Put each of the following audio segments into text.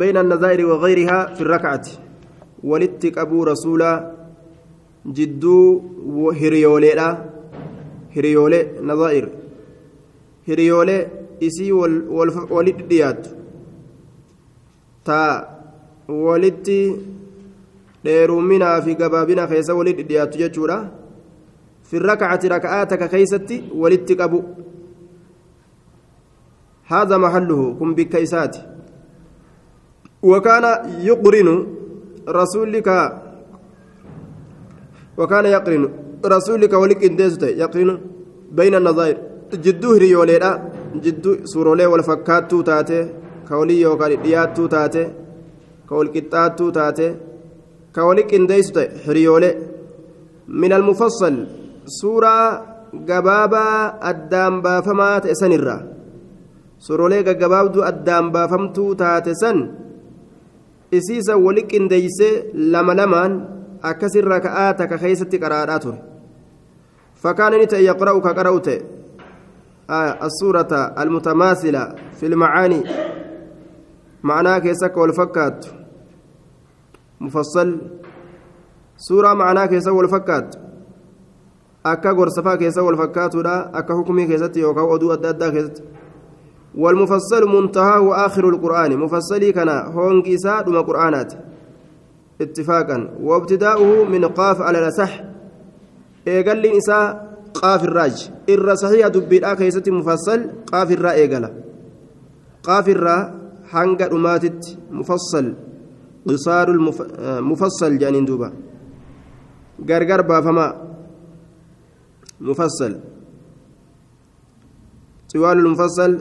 بين النظائر وغيرها في الركعة. ولتك أبو رسولا جدو هريولي لا هريولي نظائر هريولي إسي ولد ديات. تا ولدتي dheerumminaa fi gabaabina keessa walitti dhiyaatu jechuudha fi rakacati raka'aataka keeysatti walitti qabu هذا محله كن بك إساتي وكان يقرن رسولك وكان يقرن رسولك ولك انديست يقرن بين النظائر. جدو هريوليدا جدو سورولي والفكاتو تاتي كولي يوكال دياتو تاتي كول كتاتو تاتي كولك انديست هريولي من المفصل سورة gabaaba addaan baafamaa ta'e sanirra sorolee gaggabaabduu addaan baafamtuu taate san isiisa wali qindeeysee lama lamaan akkasirra ka'aa takka keessatti qaraadhaa ture fakkaan inni ta'e yaqra'u ka qara'u ta'e السورة المتماثلة في المعاني معناها كيسك والفكات مفصل سورة معناها كيسك والفكات akka gorsafaa keessa wal fakkaatuudha akka hukumii keessatti yookaan oduu adda addaa keessatti والمفصل منتهى وآخر القرآن. مفصلي كان هونج إساء دم قرآنات. اتفاقا. وابتداؤه من قاف على الأصح إيقال لي إساء قاف الراج. إر صحيح دبير كيست مفصل قاف الرا إيقال قاف الرا حنق أماتت مفصل. قصار المفصل جانين دوبا. غرغر بافما مفصل. طوال المفصل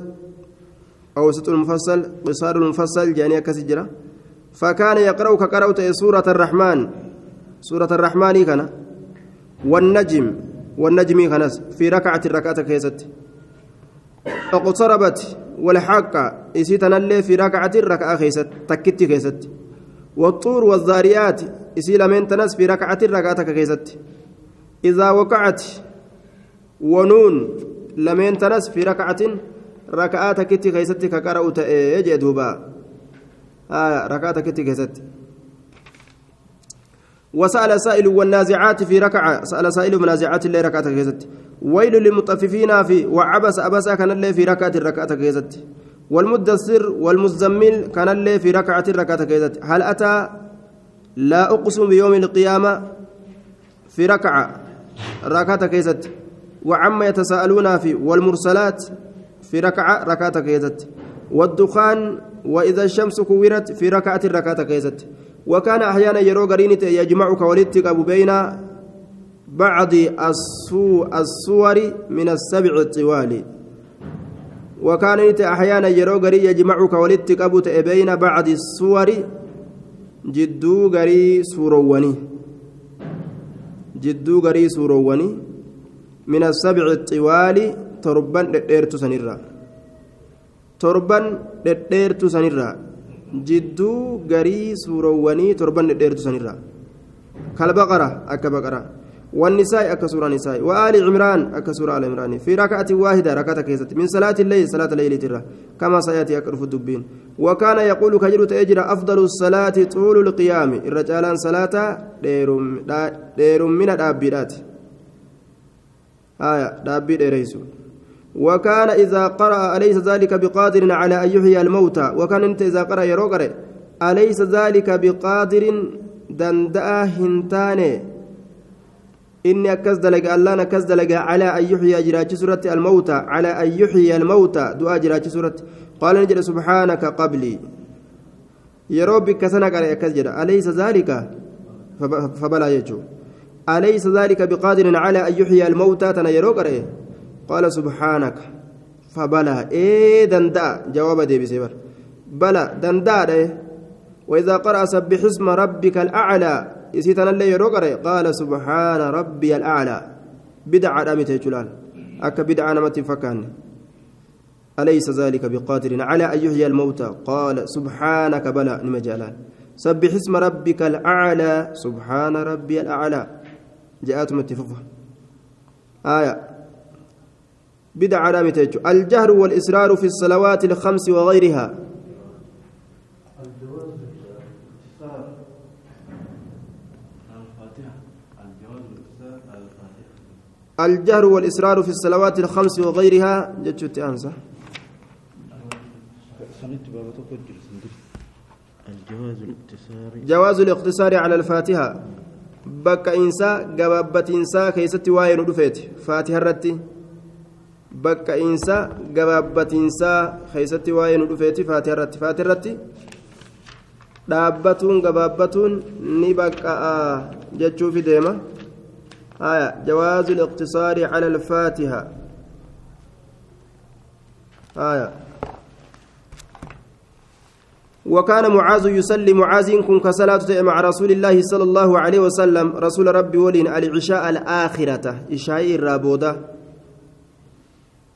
أوسط المفصل قصار المفصل جاني كسجرة فكان يقرأ كقرأت سورة الرحمن. سورة الرحمن كان. والنجم والنجم كان. في ركعة الركعة كيست. اقتربت. والحق إسيتنا اللي في ركعة الركعة كيست. تكت كيست. والطور والذاريات إسي لمن تنس في ركعة الركعة كيست. إذا وقعت ونون لمن تنس في ركعة ركعات كتي كيستي كقرأ تأي جدوبا آه ركعات كتي كيستي وسأل سائل والنازعات في ركعة سأل سائل منازعات اللي ركعة كيستي ويل للمطففين في وعبس أبسا كان اللي في ركعة الركعة كيستي والمدثر والمزمل كان اللي في ركعة الركعة كيستي هل أتى لا أقسم بيوم القيامة في ركعة ركعة كيستي وعما يتساءلون في والمرسلات في ركعة ركعة كيزت. والدخان وإذا الشمس كورت في ركعة ركعة كيزت. وكان أحيانا يرو قرينة يجمعك ولدتك أبو بين بعض الصور من السبع الطوال وكان أحيانا يرو قري يجمعك ولدتك أبو بين بعض الصور جدو قري سوروني جدو قري سوروني من السبع الطوال torban dhedheertu sanirra. Torban dhedheertu sanirra. Jidduu garii suurowwanii torban dhedheertu sanirra. Kalbaqara akka baqara. والنساء أك سورة نساء وآل عمران أك سورة آل عمران في ركعة واحدة ركعة كيست من صلاة الليل صلاة الليل ترى كما سيأتي أكرف الدبين وكان يقول كجر تأجر أفضل الصلاة طول القيام الرجال صلاة دير من الأبيات آية دابي وكان إذا قرأ أليس ذلك بقادر على أن يحيي الموتى؟ وكان أنت إذا قرأ يروقر أليس ذلك بقادر دندأ هنتاني؟ إني أكز دلق الله نكز دلق على أن يحيي جراج سورة الموتى على أن يحيي الموتى دعاء جراج سورة. قال نجد سبحانك قبلي. يرو بك سنة قرأ أكز أليس ذلك؟ فبلا يجو. أليس ذلك بقادر على أن يحيي الموتى؟ تنا يروقر قال سبحانك. فبلا إيه دندا. جواب دي بسيبر بلا دندا ده وإذا قرأ سبح اسم ربك الأعلى. يسيتنا اللي يروقر قال سبحان ربي الأعلى. بدعة أمت جلال أك بدعة نمت فكان أليس ذلك بقادر؟ على أن يحيي الموتى. قال سبحانك. بلا نمجالان سبح اسم ربك الأعلى. سبحان ربي الأعلى. جاءت متفقة. آية. بدع علامة الجهر والإسرار في الصلوات الخمس وغيرها. الجهر والإسرار في الصلوات الخمس وغيرها. جتشت أنسى. جواز الاقتصار على الفاتحة. بك إنسا جبابة إنسا كيست واين رفيت فاتحة رتي. بك إنسا جبابة إنسا كيست واين رفيت فاتحة رتي فاتحة رتي dhaabbatuun gabaabbatuun ni baqqa'a jechuufi deema. الاقتصار على الفاتحة آية وكان معاذ يصلي معاذ كن كصلاة مع رسول الله صلى الله عليه وسلم رسول ربي ولين العشاء الآخرة إشاء الرابودة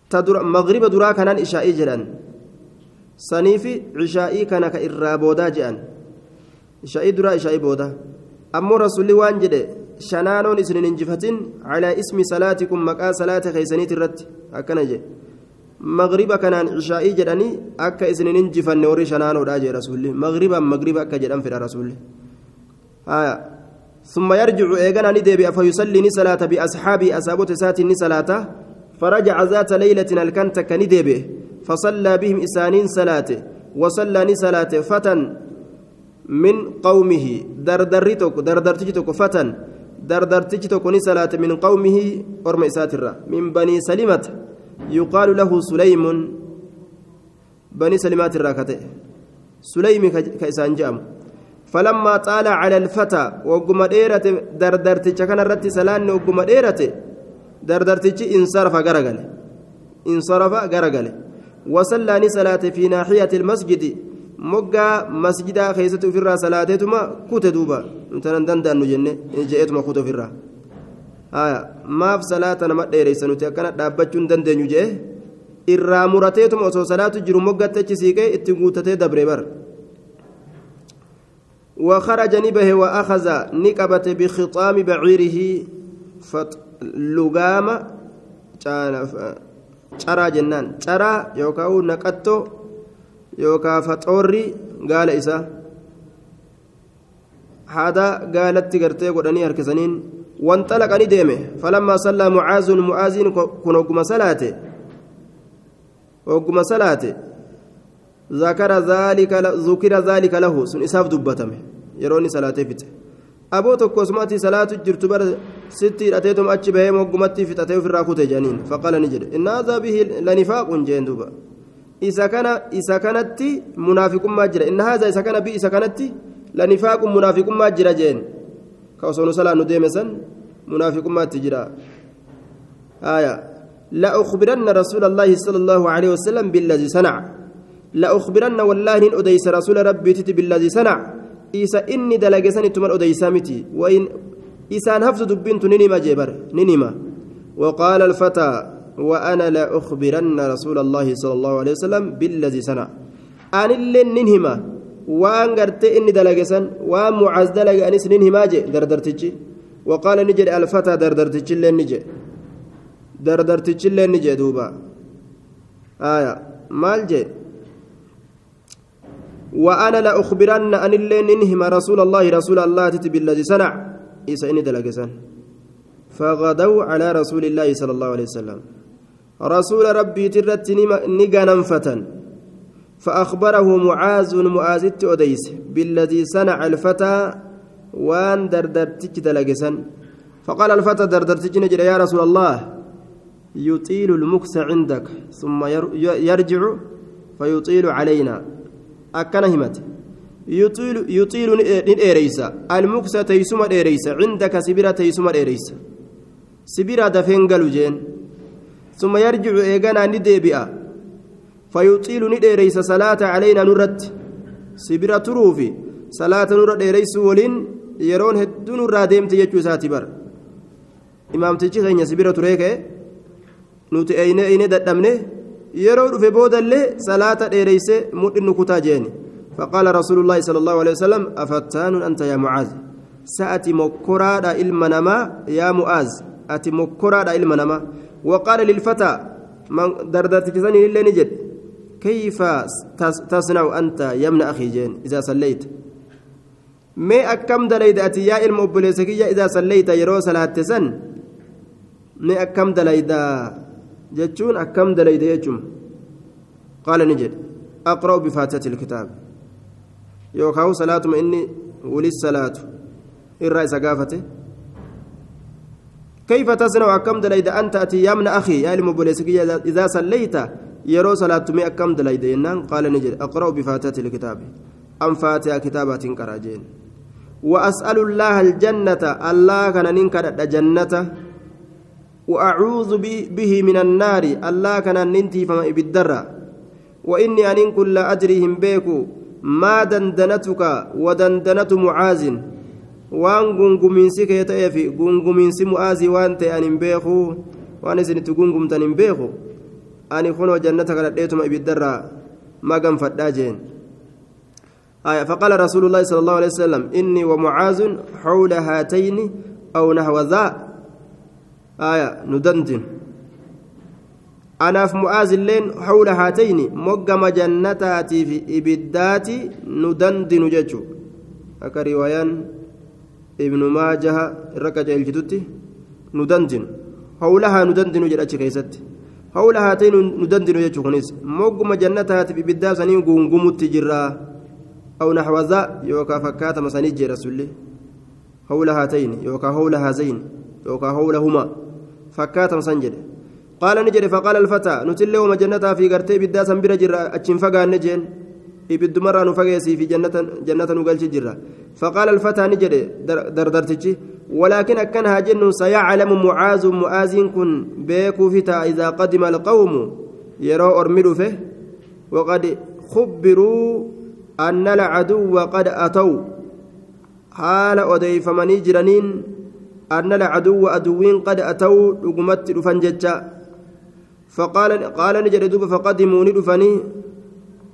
تدر مغرب درا كان إشاء جران سنيف عشاء كان كإرابودا جان إشاء درا إشاء بودا أمو رسول وان جده shanaanoon isin injifatin calaa ismi salaatikum maqaa salaata keeysaniit irratti akkana jee magriba kanaan cishaa'ii jedhanii akka isin injifanne warri shanaanoodha jee rasuulli magriban magriba akka jedhan fedha rasuulli haya ثم يرجع إيغانا ندبي فيصلي نسلاة بأصحابي أصابت سات نسلاة فرجع ذات ليلة الكنت كندبي فصلى بهم إسانين صلاة وصلى نسلاة فتى من قومه دردرتك دردرتك salaate min qawmihi orma isaatirra min banii salimata yuqaalu lahu suleymun banii salimaatirraa ka ta'e suleymi ka isaan je'amu فلما طال على الفتى وقم ديرة دردرتش كان رتي سلان وقم ديرة دردرتش انصرف غرغل انصرف غرغل وصلى صلاة في ناحية المسجد moggaa masjidaa keessatti ofirraa salaateetuma kute duuba intanan danda'annu jenne je'eetuma kute ofirraa maaf salaata nama dheereysa nuti akkana dhaabbachuu hin dandeenyu je'e irraa murateetuma osoo salaatu jiru moggaatti achi siiqee itti guutatee dabre bar وخرج نبه وأخذ نقبة بخطام بعيره لقام ترى جنان ترى يوكاو نقطو yookaan faxoorri gaala isaa haada gaalatti gartee godhanii harkisaniin wanxalaqani deeme falammaa sallaa mucaazun mucaaziin kun hogguma salaate hogguma salaate zakara zaalika lahu sun isaaf dubbatame yeroo inni salaatee fixe salaatu jirtu bara sitti hidhateetuma achi bahee moggumatti fixatee ofirraa kute jedhaniin faqala ni jedhe inna hadhaa bihi lanifaaqun jeen duuba isa kana isa kanatti munaafiqummaa jira inna haadha isa kana bi isa kanatti lanifaaqun munaafiqummaa jira jeen ka osoo nu salaan nu deeme san munaafiqummaatti jira aya لأخبرن رسول الله صلى الله عليه وسلم بالذي صنع لأخبرن والله إن أديس رسول ربي تتي بالذي صنع إيسا إني دلقسني تمن أديسا متي وإن إيسان هفت دبنت ننما جبر ننما وقال الفتى وأنا لا أخبرن رسول الله صلى الله عليه وسلم بالذي صنع أن اللي ننهما وأن قرت إني دلقسن وأن معز دلق أنس ننهما جي دردرتجي وقال نجد الفتى دردرتجي اللي نجي دردرتجي اللي نجي دوبا آية مال جي وأنا لا أخبرن أن اللي ننهما رسول الله رسول الله بالذي صنع. إيسا إني دلقسن. فغدوا على رسول الله صلى الله عليه وسلم. رسول ربي ترت نغنمفة فأخبره معاذ معاذ أديس. بالذي صنع الفتى وان دردرتك دلقسا فقال الفتى دردرتك نجري يا رسول الله يطيل المكس عندك ثم يرجع فيطيل علينا. akkana himate yuxiilu ni e- dheereysa. Almuksa teeysuma dheereysa. Cindaka sibira teeysuma dheereysa. Sibira dafeen galu jeen. Summa yarjicu eeganaa ni deebi'a. Fayuxiilu ni dheereysa salaata calaynaa nurratti. Sibira turuufi salaata nurra dheereysu waliin yeroon hedduu nurraa deemte jechuu isaati bara. Imaamtichi teenya sibira turee ka'e. Nuti eyne eyne dadhabne yeroo dhufe boodallee salaata dheereyse mudhinnu kutaa jeeni faqaala rasuulu llaahi sala allahu alehi wasalam afattaanun anta yaa mucaaz sa ati mokkoraadha ilma namaa yaa mu'aaz ati mokkoraadha ilma namaa من دردت كسني لله نجد كيف تصنع أنت يا ابن أخي جين إذا صليت mee akkam dalayda ati yaa ilma obboleessa kiyya idaa sallayta yeroo salaatte san mee akkam dalayda akkam dalayda jechuun? Qaala ni jedhe. Aqra'u bifaatati ilkitaab yookaan salaatuma inni walis salaatu irraa isa gaafate? كيف تصنع أكم دليد أنت أتي يا من أخي يا المبوليسك إذا صليت يرو صلاة مي أكم دليد قال نجد أقرأ بفاتحة الكتاب أم فاتحة كتابات كراجين وأسأل الله الجنة الله كان ننكر جنة وأعوذ به من النار الله كان ننتي فما بالدرة وإني أن كل أجرهم بيكو ما دندنتك ودندنة معاذ gungumiinsi kee ta'ee fi gungumiinsi mu'aazii waan ta'e ani hin beeku waan isinitti gungumtan hin beeku ani kunoo jannata kadhadheetuma ibiddarraa maganfadhaa jeen آية فقال رسول الله صلى الله عليه وسلم إني ومعاذ حول هاتين أو نحو ذا آية ندندن. أنا في معاذ اللين حول هاتين مقم جنتاتي في إبداتي ندندن ججو أكا روايان ابن ماجه ركج الجدتي ندندن. حولها ندندن جرأتش كيست. حول هاتين ندندن ججو كنيس. مقم جنتاتي في إبدات سنين قنقمت جرا أو نحو ذا يوكا فكات مسانيج رسولي. حول هاتين يوكا حول هذين يوكا حولهما. فكات مسانجد قال نجد فقال الفتى نتل يوم جنتها في قرتي بدا سنبر جرا أتشن فقا نجين إبد مرة نفقيسي في جنة جنة نقلش جرا فقال الفتى نجد دردرتشي ولكن أكنها جن سيعلم معاذ معاذ كن بيكو فتا إذا قدم القوم يرى أرملوا فيه وقد خبروا أن العدو قد أتوا حال أديفمني جرانين أن العدو أدوين قد أتوا لقمت رفنججا فقال قال نجد دوب فقدموا ندفني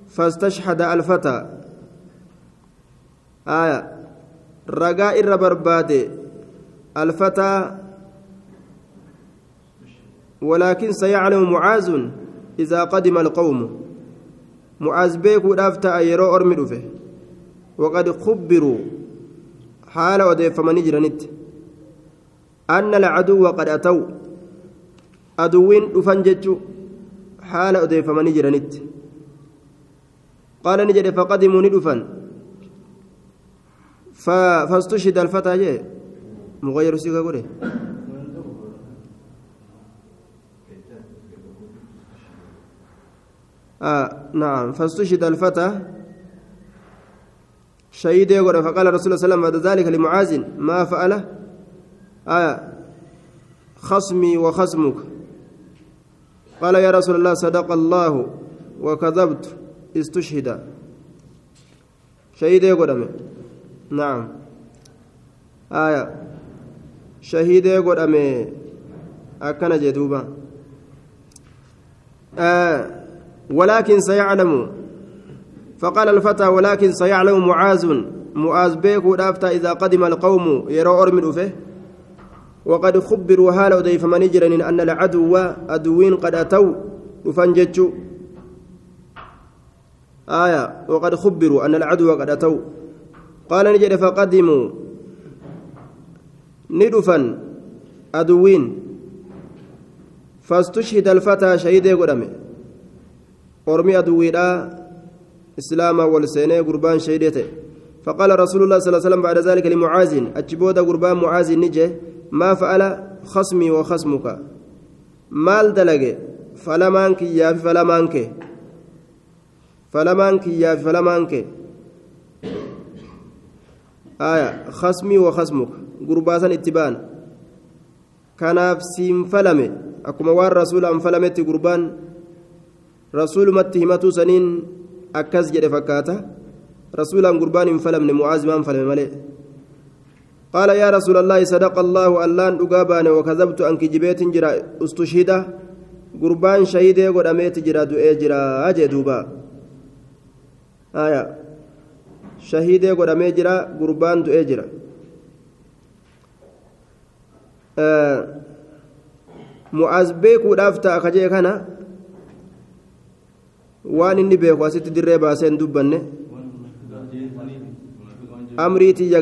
فاستشهد الفتى. آية. رجاء الربرباد الفتى ولكن سيعلم معاذ إذا قدم القوم. معاذ بيكو دافتا يرو أرمي وقد خبروا. حال وديفمني جرانيت أن العدو قد أتوا. أدوين دفن جتشو. حال وديفمني جرانيت قال نجد فقدموا ندفن. فاستشهد الفتى جي. مغير سيكا آه نعم. فاستشهد الفتى. شهيد يقول فقال رسول الله صلى الله عليه وسلم بعد ذلك لمعاذ ما فعل آه خصمي وخصمك. قال يا رسول الله صدق الله وكذبت استشهد. شهيد يقول نعم. آية شهيد يقول أمي أكن جدوبا آه ولكن سيعلم. فقال الفتى ولكن سيعلم معاذ. معاذ بيكو دافتا إذا قدم القوم يرى أرمل فيه وقد خبروا هالا وديف من جرن أن العدو أدوين قد أتوا. وفنجتشوا آية. وقد خبروا أن العدو قد أتوا. قال نجد فقدموا. ندفا أدوين. فاستشهد الفتى شهيد قدمه. aduwwiidha islaama wal seenee gurbaan shaydete فقال رسول الله صلى الله عليه وسلم بعد ذلك لمعاذ. أجبود قربان معاذ نجي ما فعل خصمي وخصمك. مال دلق فلمانك يا فلمانك فلمانك يا فلمانك آية خصمي وخصمك. قرباسا اتبان. كان سيم فلمه أكما وار رسول أم فلمت قربان. rasuulumatti himatuu saniin akkas jedhe fakkaata rasuulaan gurbaan hin falamne mu'aazimaan falme malee قال يا رسول الله صدق الله ألان أقابان وكذبت أنك جبيت جرا أستشهد. قربان شهيد قد أميت جرا دؤي جرا أجي دوبا. آية. شهيد قد أميت جرا قربان دؤي جرا. آه. معاذ بيك ودافتا أخجي كان. waan inni beeku asitti dirree baasee hin dubbanne amrii tiyya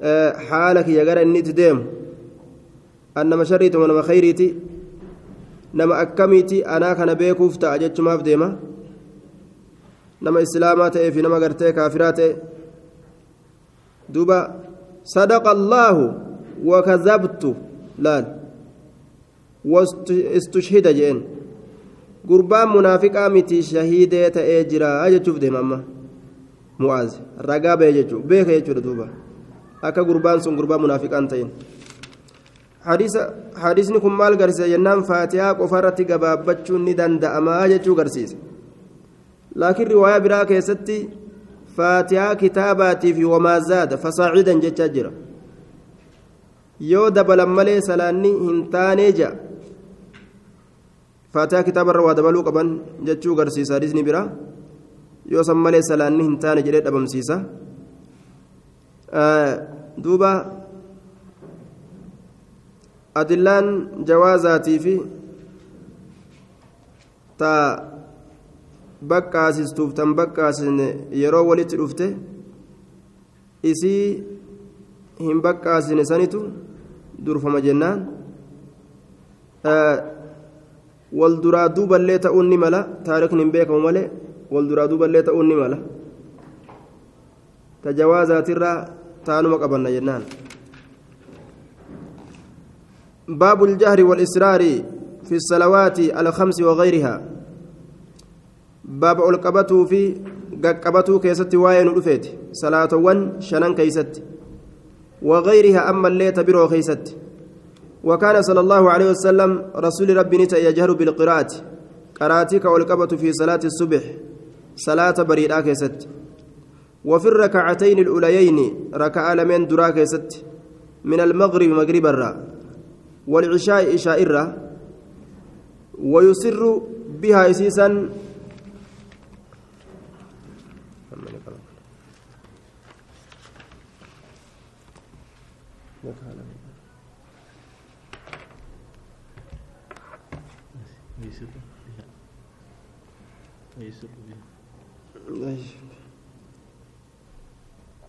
gara inni itti deemu annama sharriitu nama khayriiti nama akkamiiti anaa kana beekuuf ta'a jechumaaf deema nama islaamaa ta'ee fi nama gartee kaafiraa ta'e duuba sadaqa allaahu wakazabtu laal wastushhida jeen gurbaan munaafiqaa miti shahiidee ta'ee jira jechuuf deema amma mu'aaz ragaa ba'e jechuu akka gurbaan sun gurbaa munaafiqaan ta'in hadiisni kun maal garsiisa jennaan faatihaa qofa irratti gabaabbachuun ni danda'amaa jechuu garsiisa laakiin riwaayaa biraa keessatti faatihaa kitaabaatii fi wamaa zaada fasaacidan jechaa jira yoo dabalan malee salaanni hin taanee ja'a faatihaa kitaabarra waa dabaluu qaban jechuu garsiisa hadiisni biraa yoo san malee salaanni hin taane jedhee dhabamsiisa duuba adillaan jawaazaatii fi ta baqqaasistuuf tan baqqaasine yeroo walitti dhufte isii hin baqqaasine sanitu durfama jennaan wal duraa duuballee ta'uun ni mala taarikni hin beekamu malee wal duraa duuballee ta'uun ni mala ta jawaazaatirraa taanuma qabanna jennaan باب الجهر والإسرار في الصلوات الخمس وغيرها. باب القبتو في قبتو كيست واين رفيت صلاة ون شنن كيست. وغيرها أما اللي تبرو كيست. وكان صلى الله عليه وسلم رسول ربي نتا يجهر بالقراءة. قراتك والقبة في صلاة الصبح. صلاة بريئة كيست. وفي الركعتين الأوليين ركع لمن درا كيست من المغرب مغرب الرّ والعشاء إشاء الرّ ويسر بها إسيسا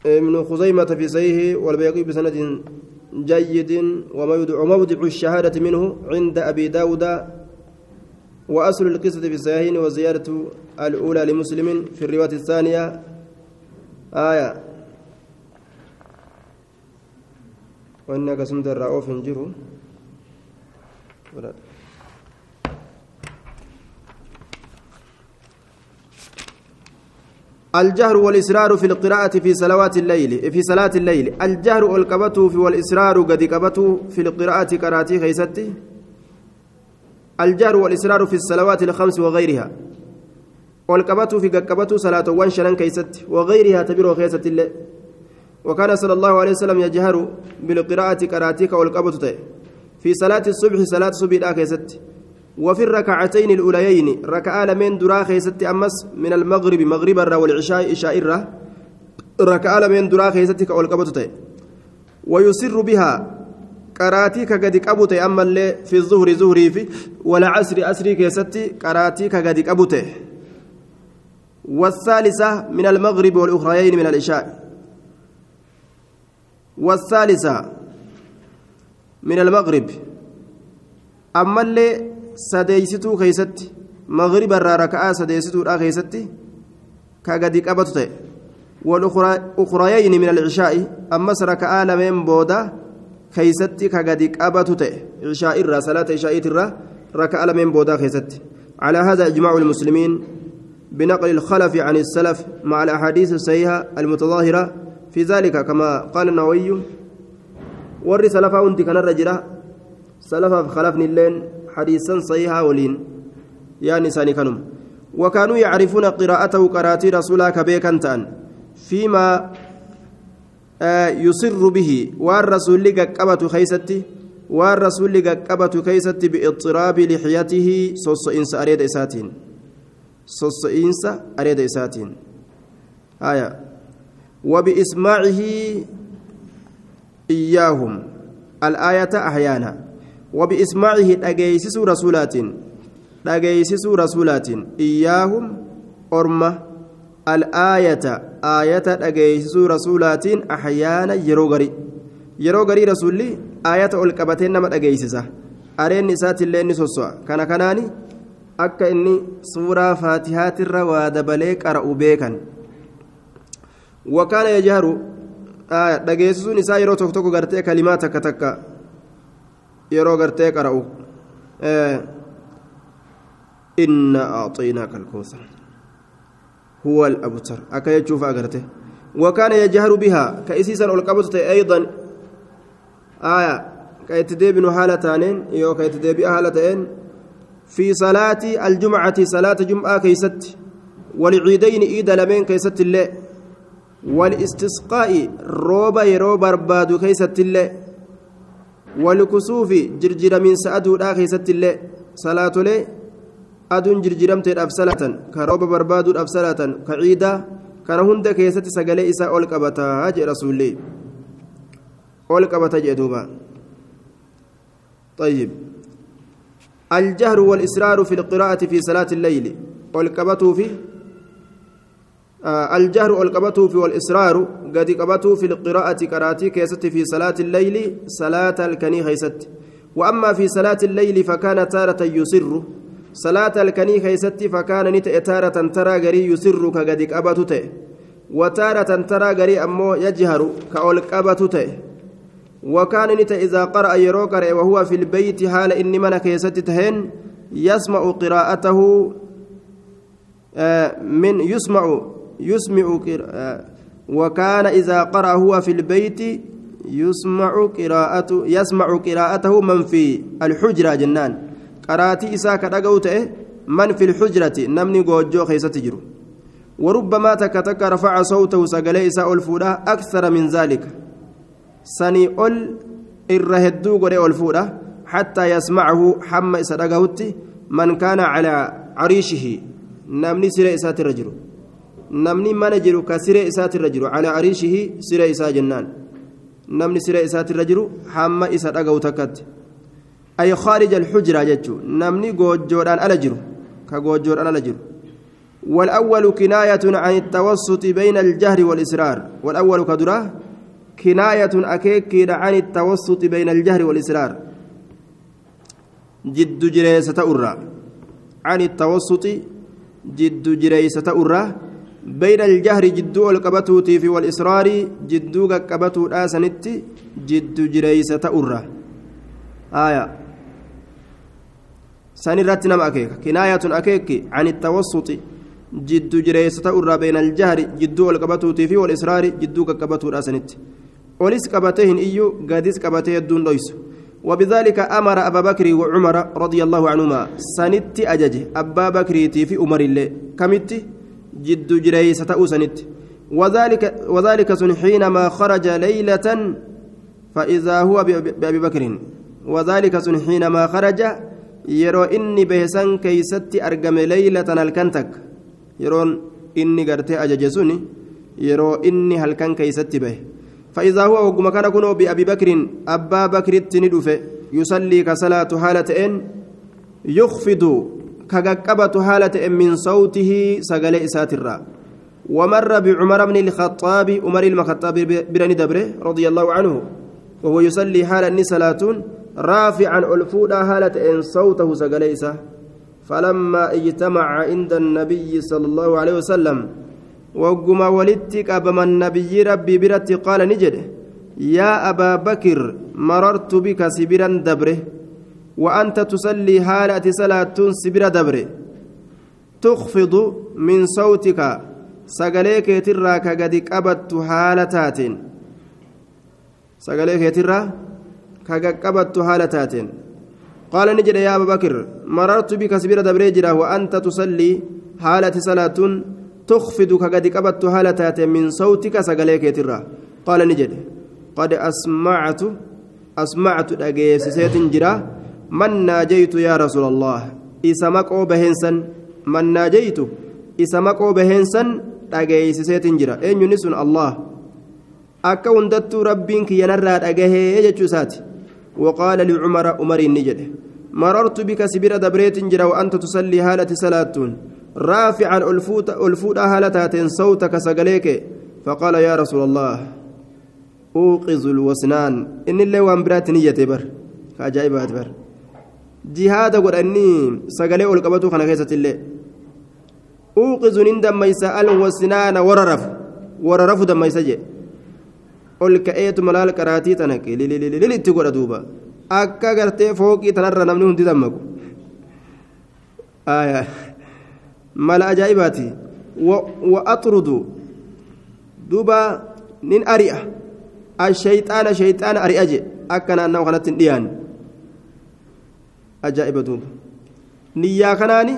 ابن خزيمة في صحيحه والبيقي بسند جيد وموضع الشهادة منه عند أبي داود وأصل القصة في الصحيحين وزيارة الأولى لمسلم في الرواية الثانية. آية. وإنك سمت الرؤوف جرو. الجهر والإسرار في القراءة في صلوات الليل في صلاة الليل. الجهر والقبة في والإسرار قد قبته في القراءة كراتي خيستي. الجهر والإسرار في الصلوات الخمس وغيرها. والقبة في قبته صلاة وانشرا كيست وغيرها تبر خيست الله وكان صلى الله عليه وسلم يجهر بالقراءة كراتيك والقبة في صلاة الصبح صلاة الصبح كيست وفي الركعتين الأوليين ركعة لمن درا خيست أمس من المغرب مغرب الرا والعشاء إشاء الرا ركعة لمن درا خيست كأولقبت ويسر بها قراتيك قد قبت أما اللي في الظهر ظهري في ولا عسر أسري كيست قراتيك قد قبت والثالثة من المغرب والأخريين من العشاء. والثالثة من المغرب. أما اللي sadeeysituu keeysatti magriba irraa raka'aa sadeeysituudha keeysatti ka gadi qabatu ta'e. والأخريين من العشاء أمس ركعة لمن بودا كيستي كغدي قبته عشاء الرا صلاة عشاء الرا ركعة لمن بودا كيستي على هذا إجماع المسلمين بنقل الخلف عن السلف مع الأحاديث الصحيحة المتظاهرة في ذلك كما قال النووي ور سلفا وانت كان الرجل سلفا خلفني اللين حديثا صحيحا ولين يعني ساني كانوا وكانوا يعرفون قراءته قراتي رسولا كبيكا تان فيما آه يسر به والرسول قبة خيستي والرسول قبة كيستي باضطراب لحيته صص إنس أريد إساتين صص إنس أريد إساتين آية وبإسماعه إياهم الآية أحيانا وبإسماعه أجيسس رسولات orma al'aayata aayata dhageeysisuu rasuulaatiin ahyaana yeroo garii yeroo garii rasuulli aayata ol qabatee nama dhageeysisa areenni isaatiillee inni sosso'a kana kanaani akka inni suuraa faatihaatirra waa dabalee qara'u beekan wakaana yajharu dhageessisuun isaa yeroo tokko tokko gartee kalimaa takka yeroo gartee qara'u inna aaxaynaaka alkawsar huwa alabtar. Akka jechuuf agarte وكان يجهر بها كأسيسا القبضة أيضا آية كيتديبن حالتين يو كيتديبي حالتين في صلاة الجمعة صلاة جمعة كيست والعيدين إيد لمن كيست الله والاستسقاء روبا يرو بربادو كيست الله جرجر من سأدو لا كيست الله صلاة لي. أدون جرجرمت الأفسلة كروبا بربادو الأفسلة كعيدة. كان هند كيست سقلي إسا أولك أبتا هاجي رسول الله أولك أبتا جدوبا طيب. الجهر والإسرار في القراءة في صلاة الليل. والكبتوا في الجهر والكبتوا في والإسرار قد كبتوا في القراءة كراتي كيست في صلاة الليل صلاة الكني خيست وأما في صلاة الليل فكان تارة يسر. صلاة الكني خيست فكان نت تارة ترى غري يسر كقد كبتوا وتارة ترى غري أمو يجهر كأول كبتوا وكان نت إذا قرأ يروكر وهو في البيت حال إني من كيست تهين يسمع قراءته من يسمع يسمع وكان إذا قرأ هو في البيت يسمع قراءته يسمع قراءته من في الحجرة جنان. قراتي إساك رقوته من في الحجرة. نمني جوجو خيست جرو وربما تكتك رفع صوته سقلي إساء الفولا أكثر من ذلك. hedduu godhe ol fuudha hattaa yasmacahu hamma isa dhagahutti man kaana calaa cariishihi namni siree isaatirra jiru namni mana jiru ka siree isaatirra jiru calaa cariishihi siree isaa jennaan namni siree isaatirra jiru hamma isa dhagahu takkatti ay khaarija alxujraa jechuu namni goojjoodhaan ala jiru ka goojjoodhaan ala jiru والأول كناية عن التوسط بين الجهر والإسرار والأول كدراه كناية أكيكيد عن التوسط بين الجهر والإسرار جد جريسة أرى عن التوسط جد جريسة أرى بين الجهر جد القبتوتي في والإسرار جد قبتو آسنت جد جريسة أرى آية. سنرت نم أكيك. كناية أكيك عن التوسط جد جريسة أرى بين الجهر جد القبتوتي في والإسرار جد قبتو آسنت وليس كبتهن إيو قاديس كبته الدون ليس وبذلك أمر أبا بكر وعمر رضي الله عنهما سنت أججه أبا بكر في أمر الله كمت جد جريسة سنت وذلك وذلك حينما خرج ليلة فإذا هو بأبي بكر. وذلك حينما خرج يرو إني بهسن كيست أرقم ليلة الكنتك يرون إني قرتي أججسوني. يرو إني هلكن كيست به. فإذا هو وقم كان كنو بأبي بكر أبا بكر التندف يصلي كصلاة حالة إن يخفض كقبة حالة إن من صوته سقل إساترا ومر بعمر بن الخطاب عمر المخطاب برني دبره رضي الله عنه وهو يصلي حالة صلاة رافعا ألفودا حالة إن صوته سقل إسا. فلما اجتمع عند النبي صلى الله عليه وسلم wagguma walitti qabaman nabiyyi rabbii biratti qaala ni jedhe yaa abaa bakir marartu bika sibiran tukfidu min sawtika sagalee keetirraa ka gadi qabattu haala taateen sagalee keetirraa ka qabattu haala taateen qaala ni jedhe yaa abaa bakir marartu bika sibira dabree jira wa anta tusallii haala ati salaattuun تخفض كقد قبضت هالتات من صوتك سقليك ترى قال نجد قد أسمعت أسمعت أجيس سيت جرا من ناجيت يا رسول الله إسمك أو بهنسن من ناجيت إسمك أو بهنسن سيت جرا أين ينسون الله akka hundattuu rabbiin kiyyanarraa dhagahee jechuu isaati. وقال لعمر عمر النجد مررت بك سبير دبريت جرا وأنت تصلي هالة صلاة رافعا ألفوت ألفوت هالة صوتك سقليك فقال يا رسول الله أوقظ الوسنان إن الله وان برات نية بر عجائبات بر جهاد قد أني سقلي ألقبتو خنا كيسة الله أوقظ نندم ميسا الوسنان وررف وررف دم ميسا جي ol ka'eetu malaal qaraatii tana lilitti godha duuba akka gartee fooqii tanarra namni hundi dammaqu mala ajaa'ibaati wa axrudu duuba nin ari'a ashayxaana shayxaana ari'a je akka naannawa kanatti hin dhiyaan ajaa'iba duuba. Niyyaa kanaani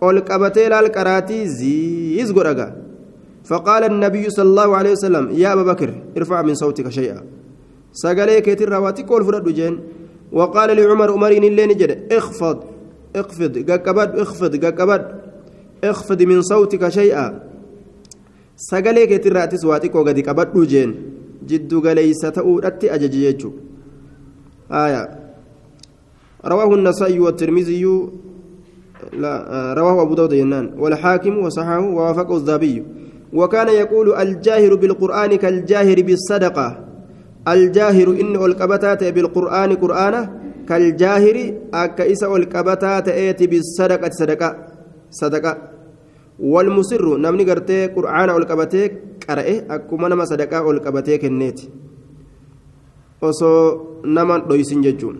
ol qabatee laal qaraatii ziis godhagaa فقال النبي صلى الله عليه وسلم يا أبا بكر ارفع من صوتك شيئا سقالي كيتر رواتي كل فرد جين وقال لعمر عمرين اللي نجد اخفض اخفض قكبد اخفض قكبد اخفض من صوتك شيئا سقالي كيتر راتي سواتي كوغا دي كبد جين جد ليس تؤدت أججيجو آية رواه النسائي والترمذي لا رواه أبو داود ينان. والحاكم وصححه ووافقه الذهبي. وكان يقول الجاهر بالقرآن كالجاهر بالصدقة. الجاهر إن الكبتات بالقرآن قرآنه كالجاهر أكيس الكبتات إيتي بالصدقة صدقة صدقة. والمسر نمني قرتي قرآن الكبتي قرأه أكما نما صدقة الكبتي كنيت. osoo naman dhoysin jechuun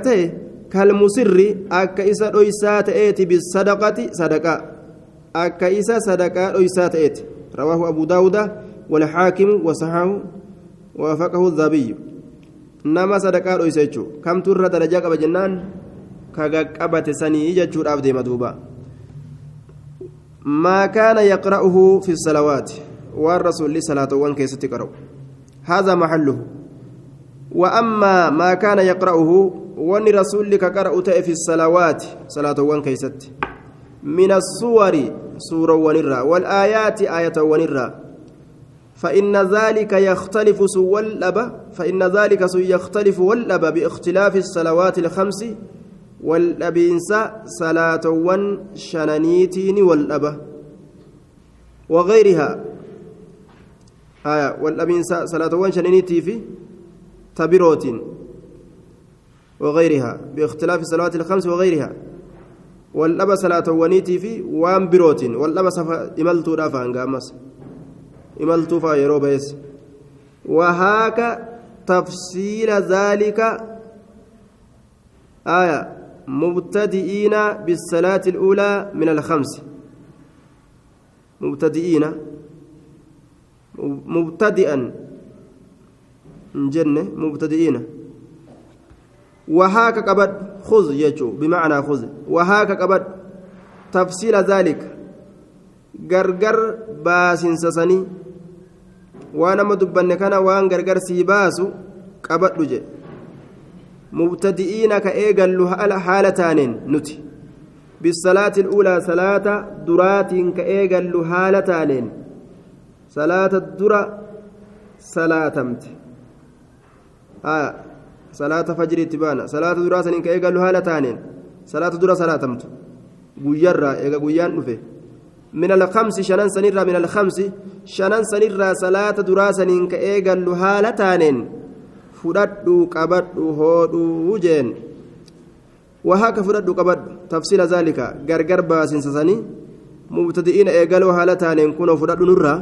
ta'e kalmusirri akka isa dhoysaa ta'eeti bisadaqati sadaqaa akka isa sadaqaa dhoysaa ta'eeti rawaahu abu daawuda walxaakimu wasaxaahu waafaqahu dhaabiyyu nama sadaqaa dhoysa jechuu kamtu irra darajaa qaba jennaan kagaqqabate sanii jechuudhaaf deema duuba maa kaana yaqra'uhu fi salawaati waan rasuulli salaatowwan keessatti qara'u هذا محله وأما ما كان يقرأه وني رسول كقرأ في الصلوات صلاة وان كيست. من الصور سورة ونرى والآيات آية ونرى فإن ذلك يختلف والأبى فإن ذلك يختلف والأبى باختلاف الصلوات الخمس. والأبينسا صلاة ون شنانيتين والأبى وغيرها. آية والأبينسا صلاة ون شنانيتي في تبروت وغيرها باختلاف الصلوات الخمس وغيرها. والأبى صلاة ونيتي في وان بروت والأبى إملتو رافع قامس. إملتو فايرو بيس. وهاك تفصيل ذلك آية مبتدئين بالصلاة الأولى من الخمس. مبتدئين مبتدئا. جنة مبتدئين وهاك قبد خذ يجو بمعنى خذ وهاك قبد تفصيل ذلك غرغر باسن سسني وأنا مدبن كان وان غرغر سيباسو قبد لجي مبتدئين كايغل حالتان نتي بالصلاة الأولى صلاة درات كايغل حالتان صلاة الدرة صلاة آه صلاة فجر تبانا صلاة درا سنين كأيقال هالة تانين صلاة درا صلاة تمت guyyaarraa eega guyyaan dhufe min alkamsi shanan sanirraa min alkamsi shanan sanirraa salaata duraa saniin ka eegallu haala taaneen fudhadhu qabadhu hoodhuu jeen wahaaka fudhadhu qabadhu tafsiila zaalika gargar baasinsa sanii mubtadi'iina eegaloo haala taaneen kunoo fudhadhu nurraa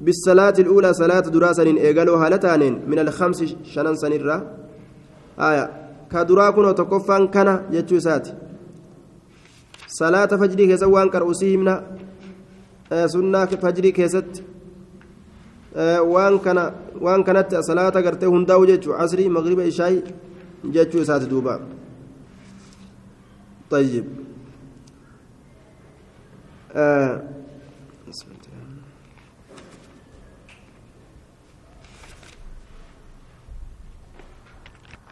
بالصلاة الأولى صلاة دراسة إيقالوا هالتانين من الخمس شنن سنرة آية. كدراكن وتكفان كان جتشوسات صلاة فجري كيسا وان كرؤسيمنا آه سنة فجري كيست. آه وان كان وان كانت صلاة قرتي هنداو جتشو. عصري مغرب إشاي جتشوسات دوبا. طيب. آه